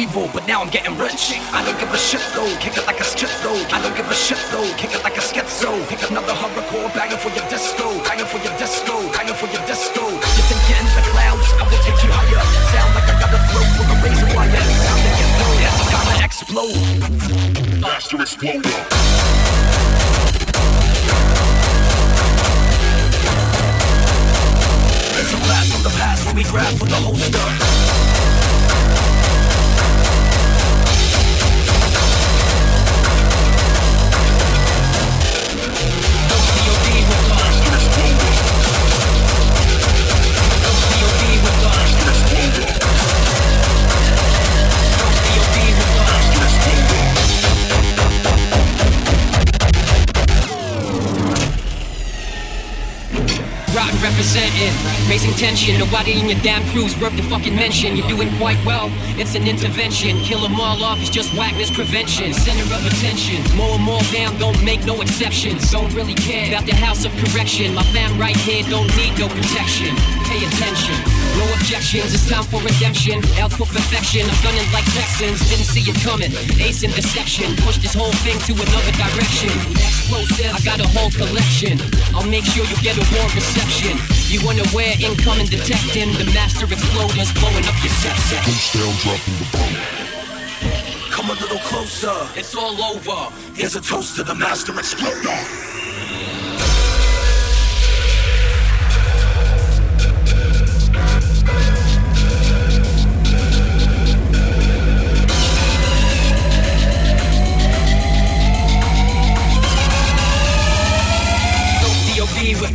evil, but now I'm representing, raising tension. Nobody in your damn crew's worth the fucking mention. You're doing quite well, it's an intervention. Kill them all off is just whackness prevention. Center of attention, more and more down, don't make no exceptions. Don't really care about the house of correction. My fam right here don't need no protection. Pay attention. No objections, it's time for redemption. Out for perfection, I'm gunning like Texans. Didn't see it coming. Ace in deception. Push this whole thing to another direction. Explosive, I got a whole collection. I'll make sure you get a warm reception. You wanna unaware, incoming detecting. The master exploders blowing up your set set. Down, dropping the bomb. Come a little closer, it's all over. Here's a toast to the master exploder.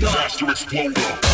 Master Exploder.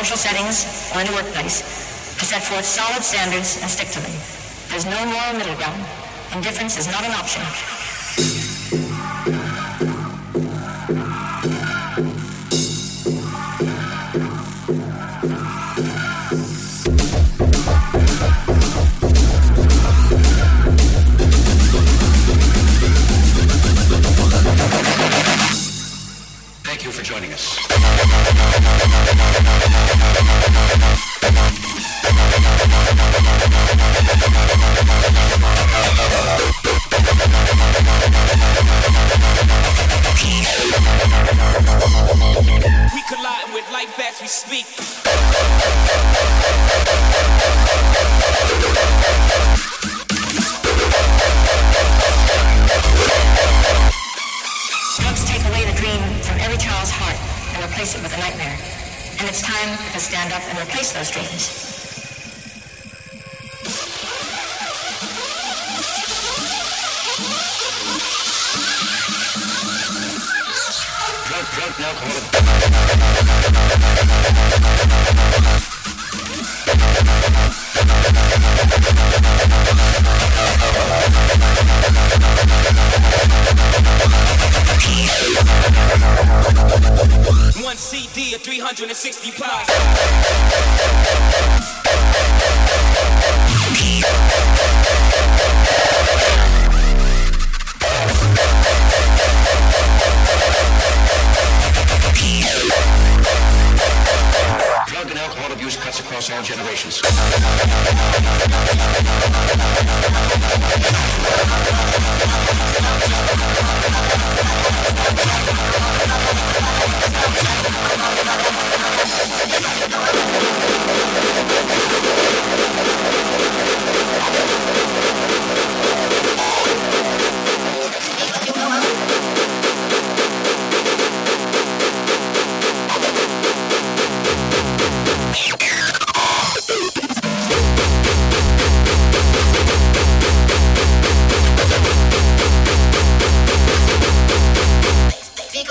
Social settings or in the workplace, to set forth solid standards and stick to them. There's no moral middle ground. Indifference is not an option.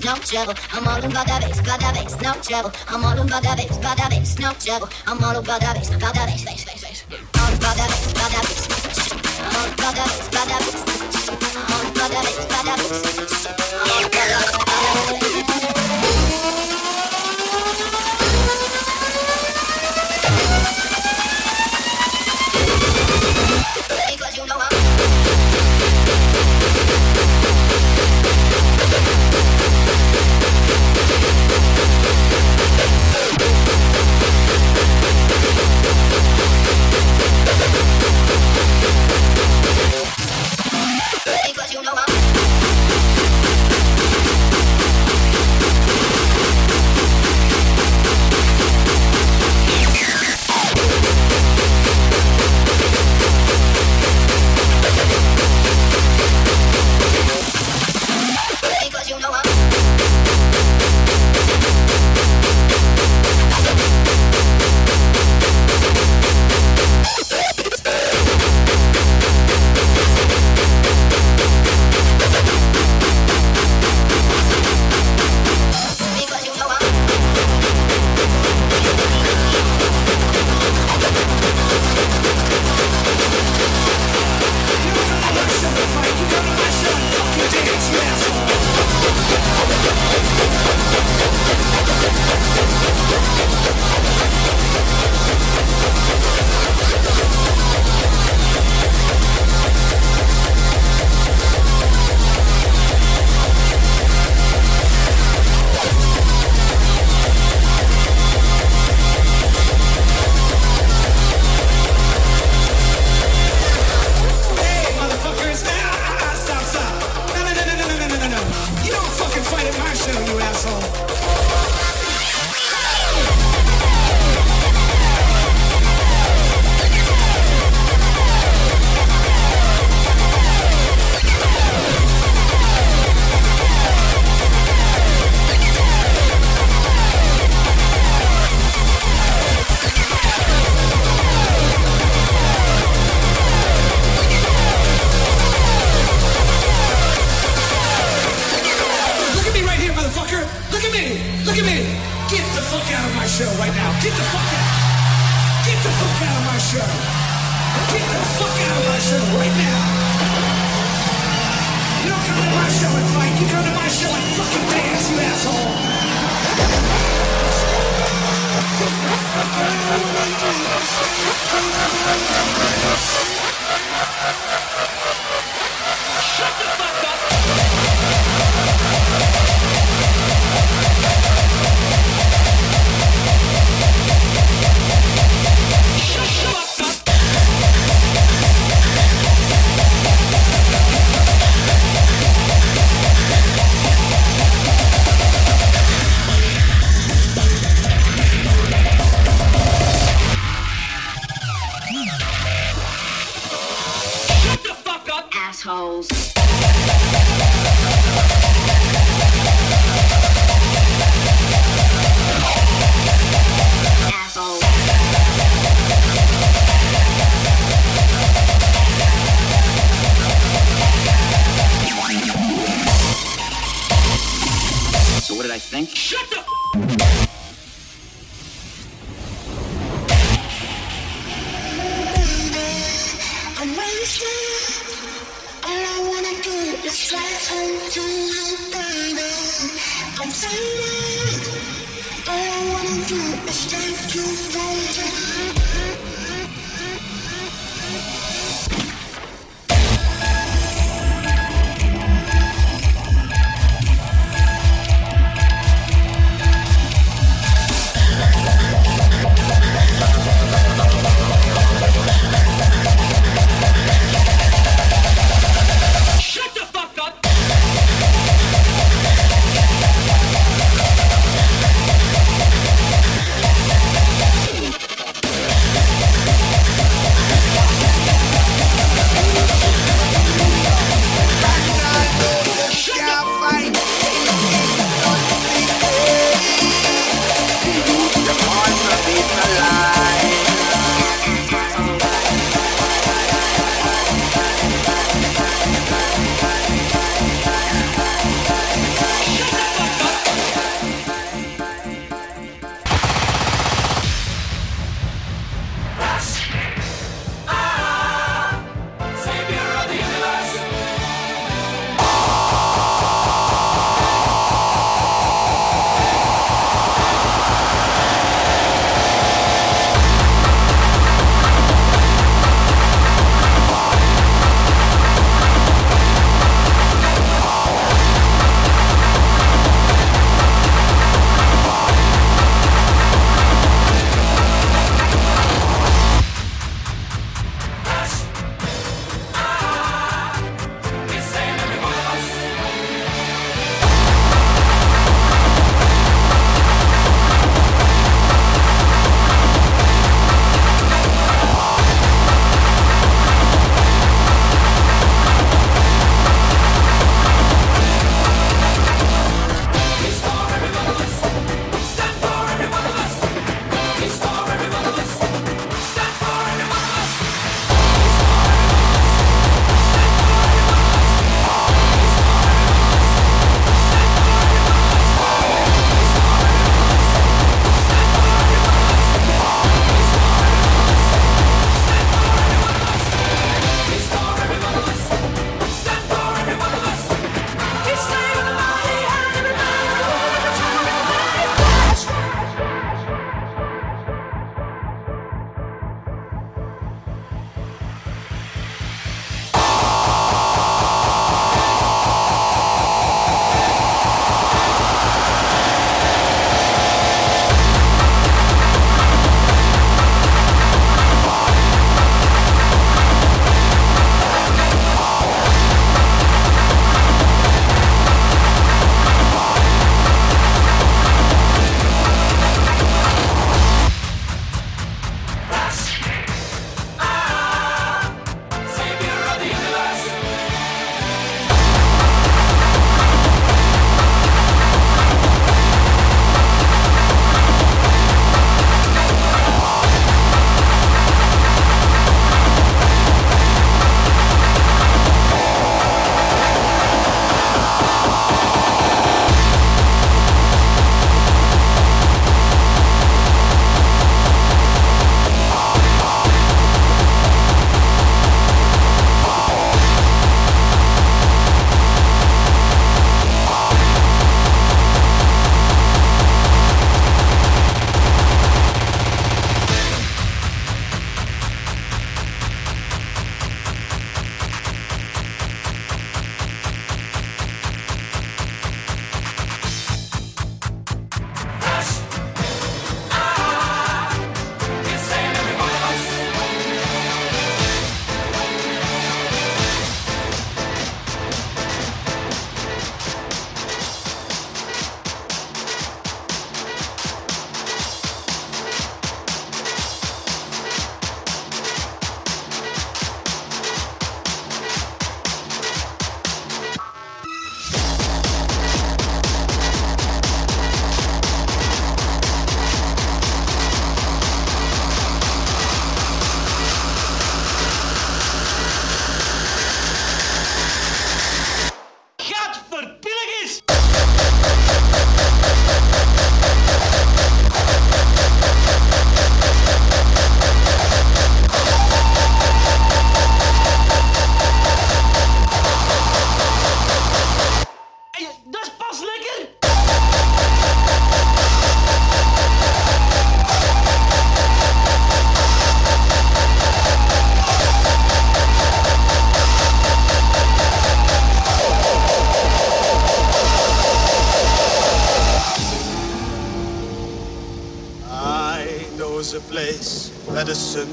bass, no trouble. I'm all about that bass, about that bass, no trouble. I'm all about that bass, about that bass, no trouble. I'm all about that bass, about that bass, bass, bass, bass. All about that bass, about that bass. All about that bass, about that bass. All about that bass, about that bass. All about that bass, about that bass.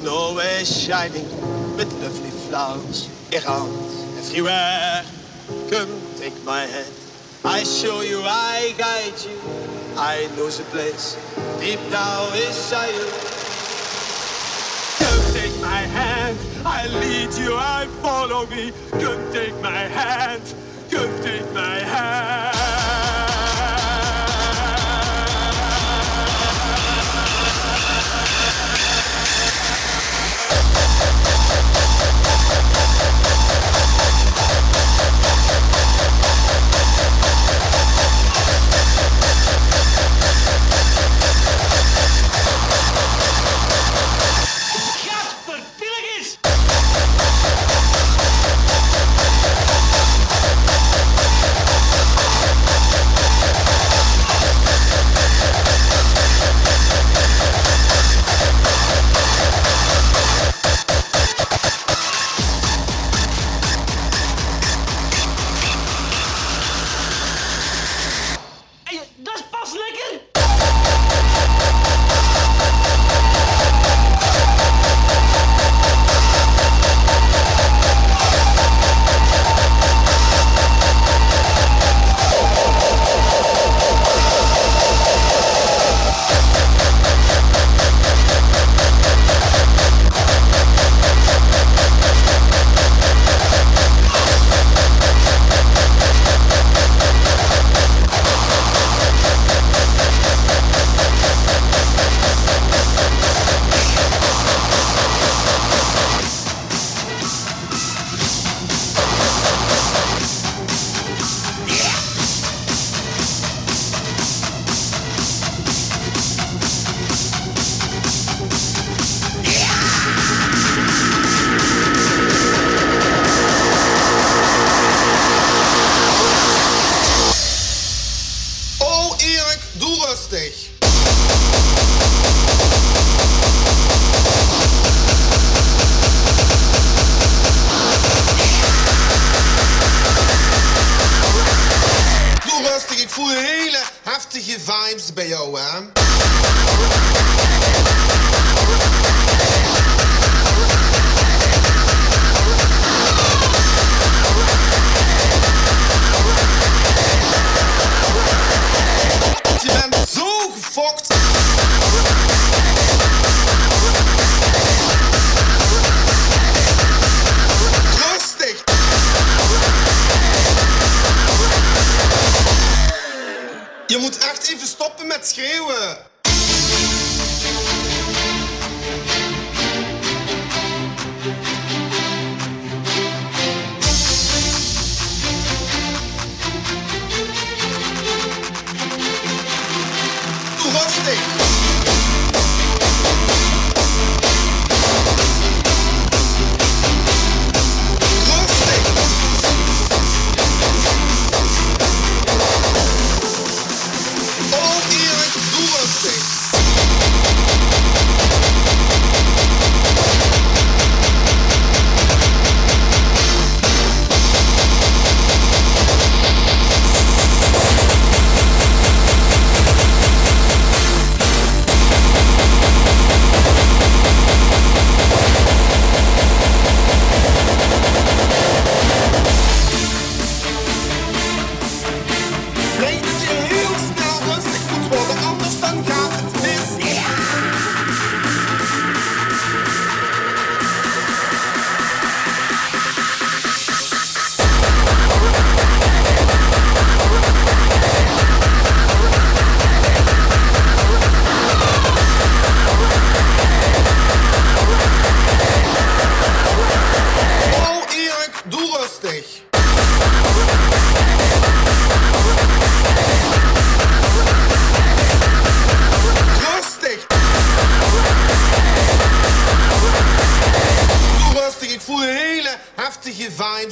Always shining with lovely flowers around everywhere.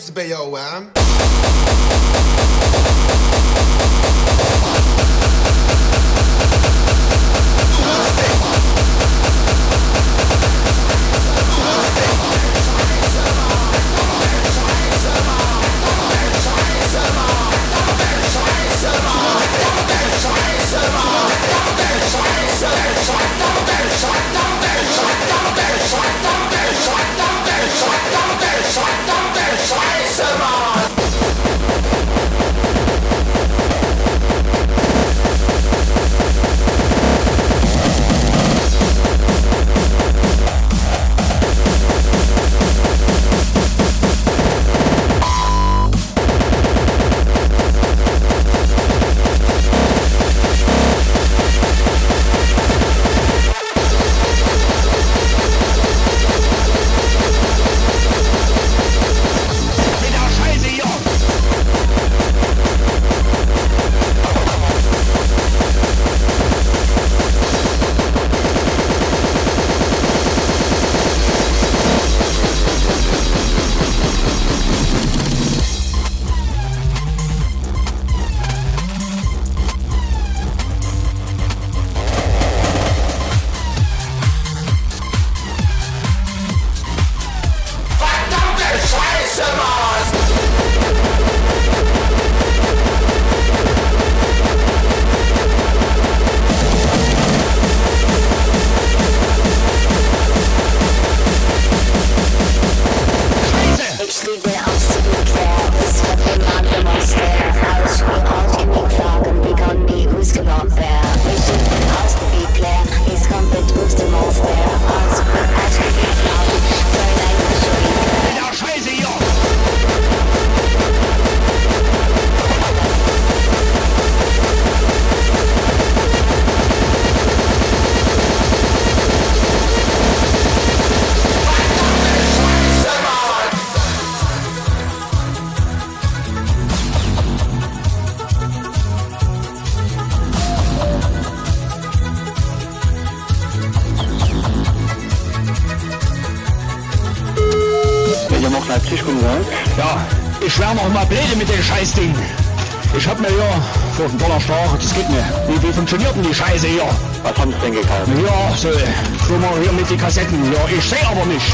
Heftige vibes Ja, ich sehe aber nicht.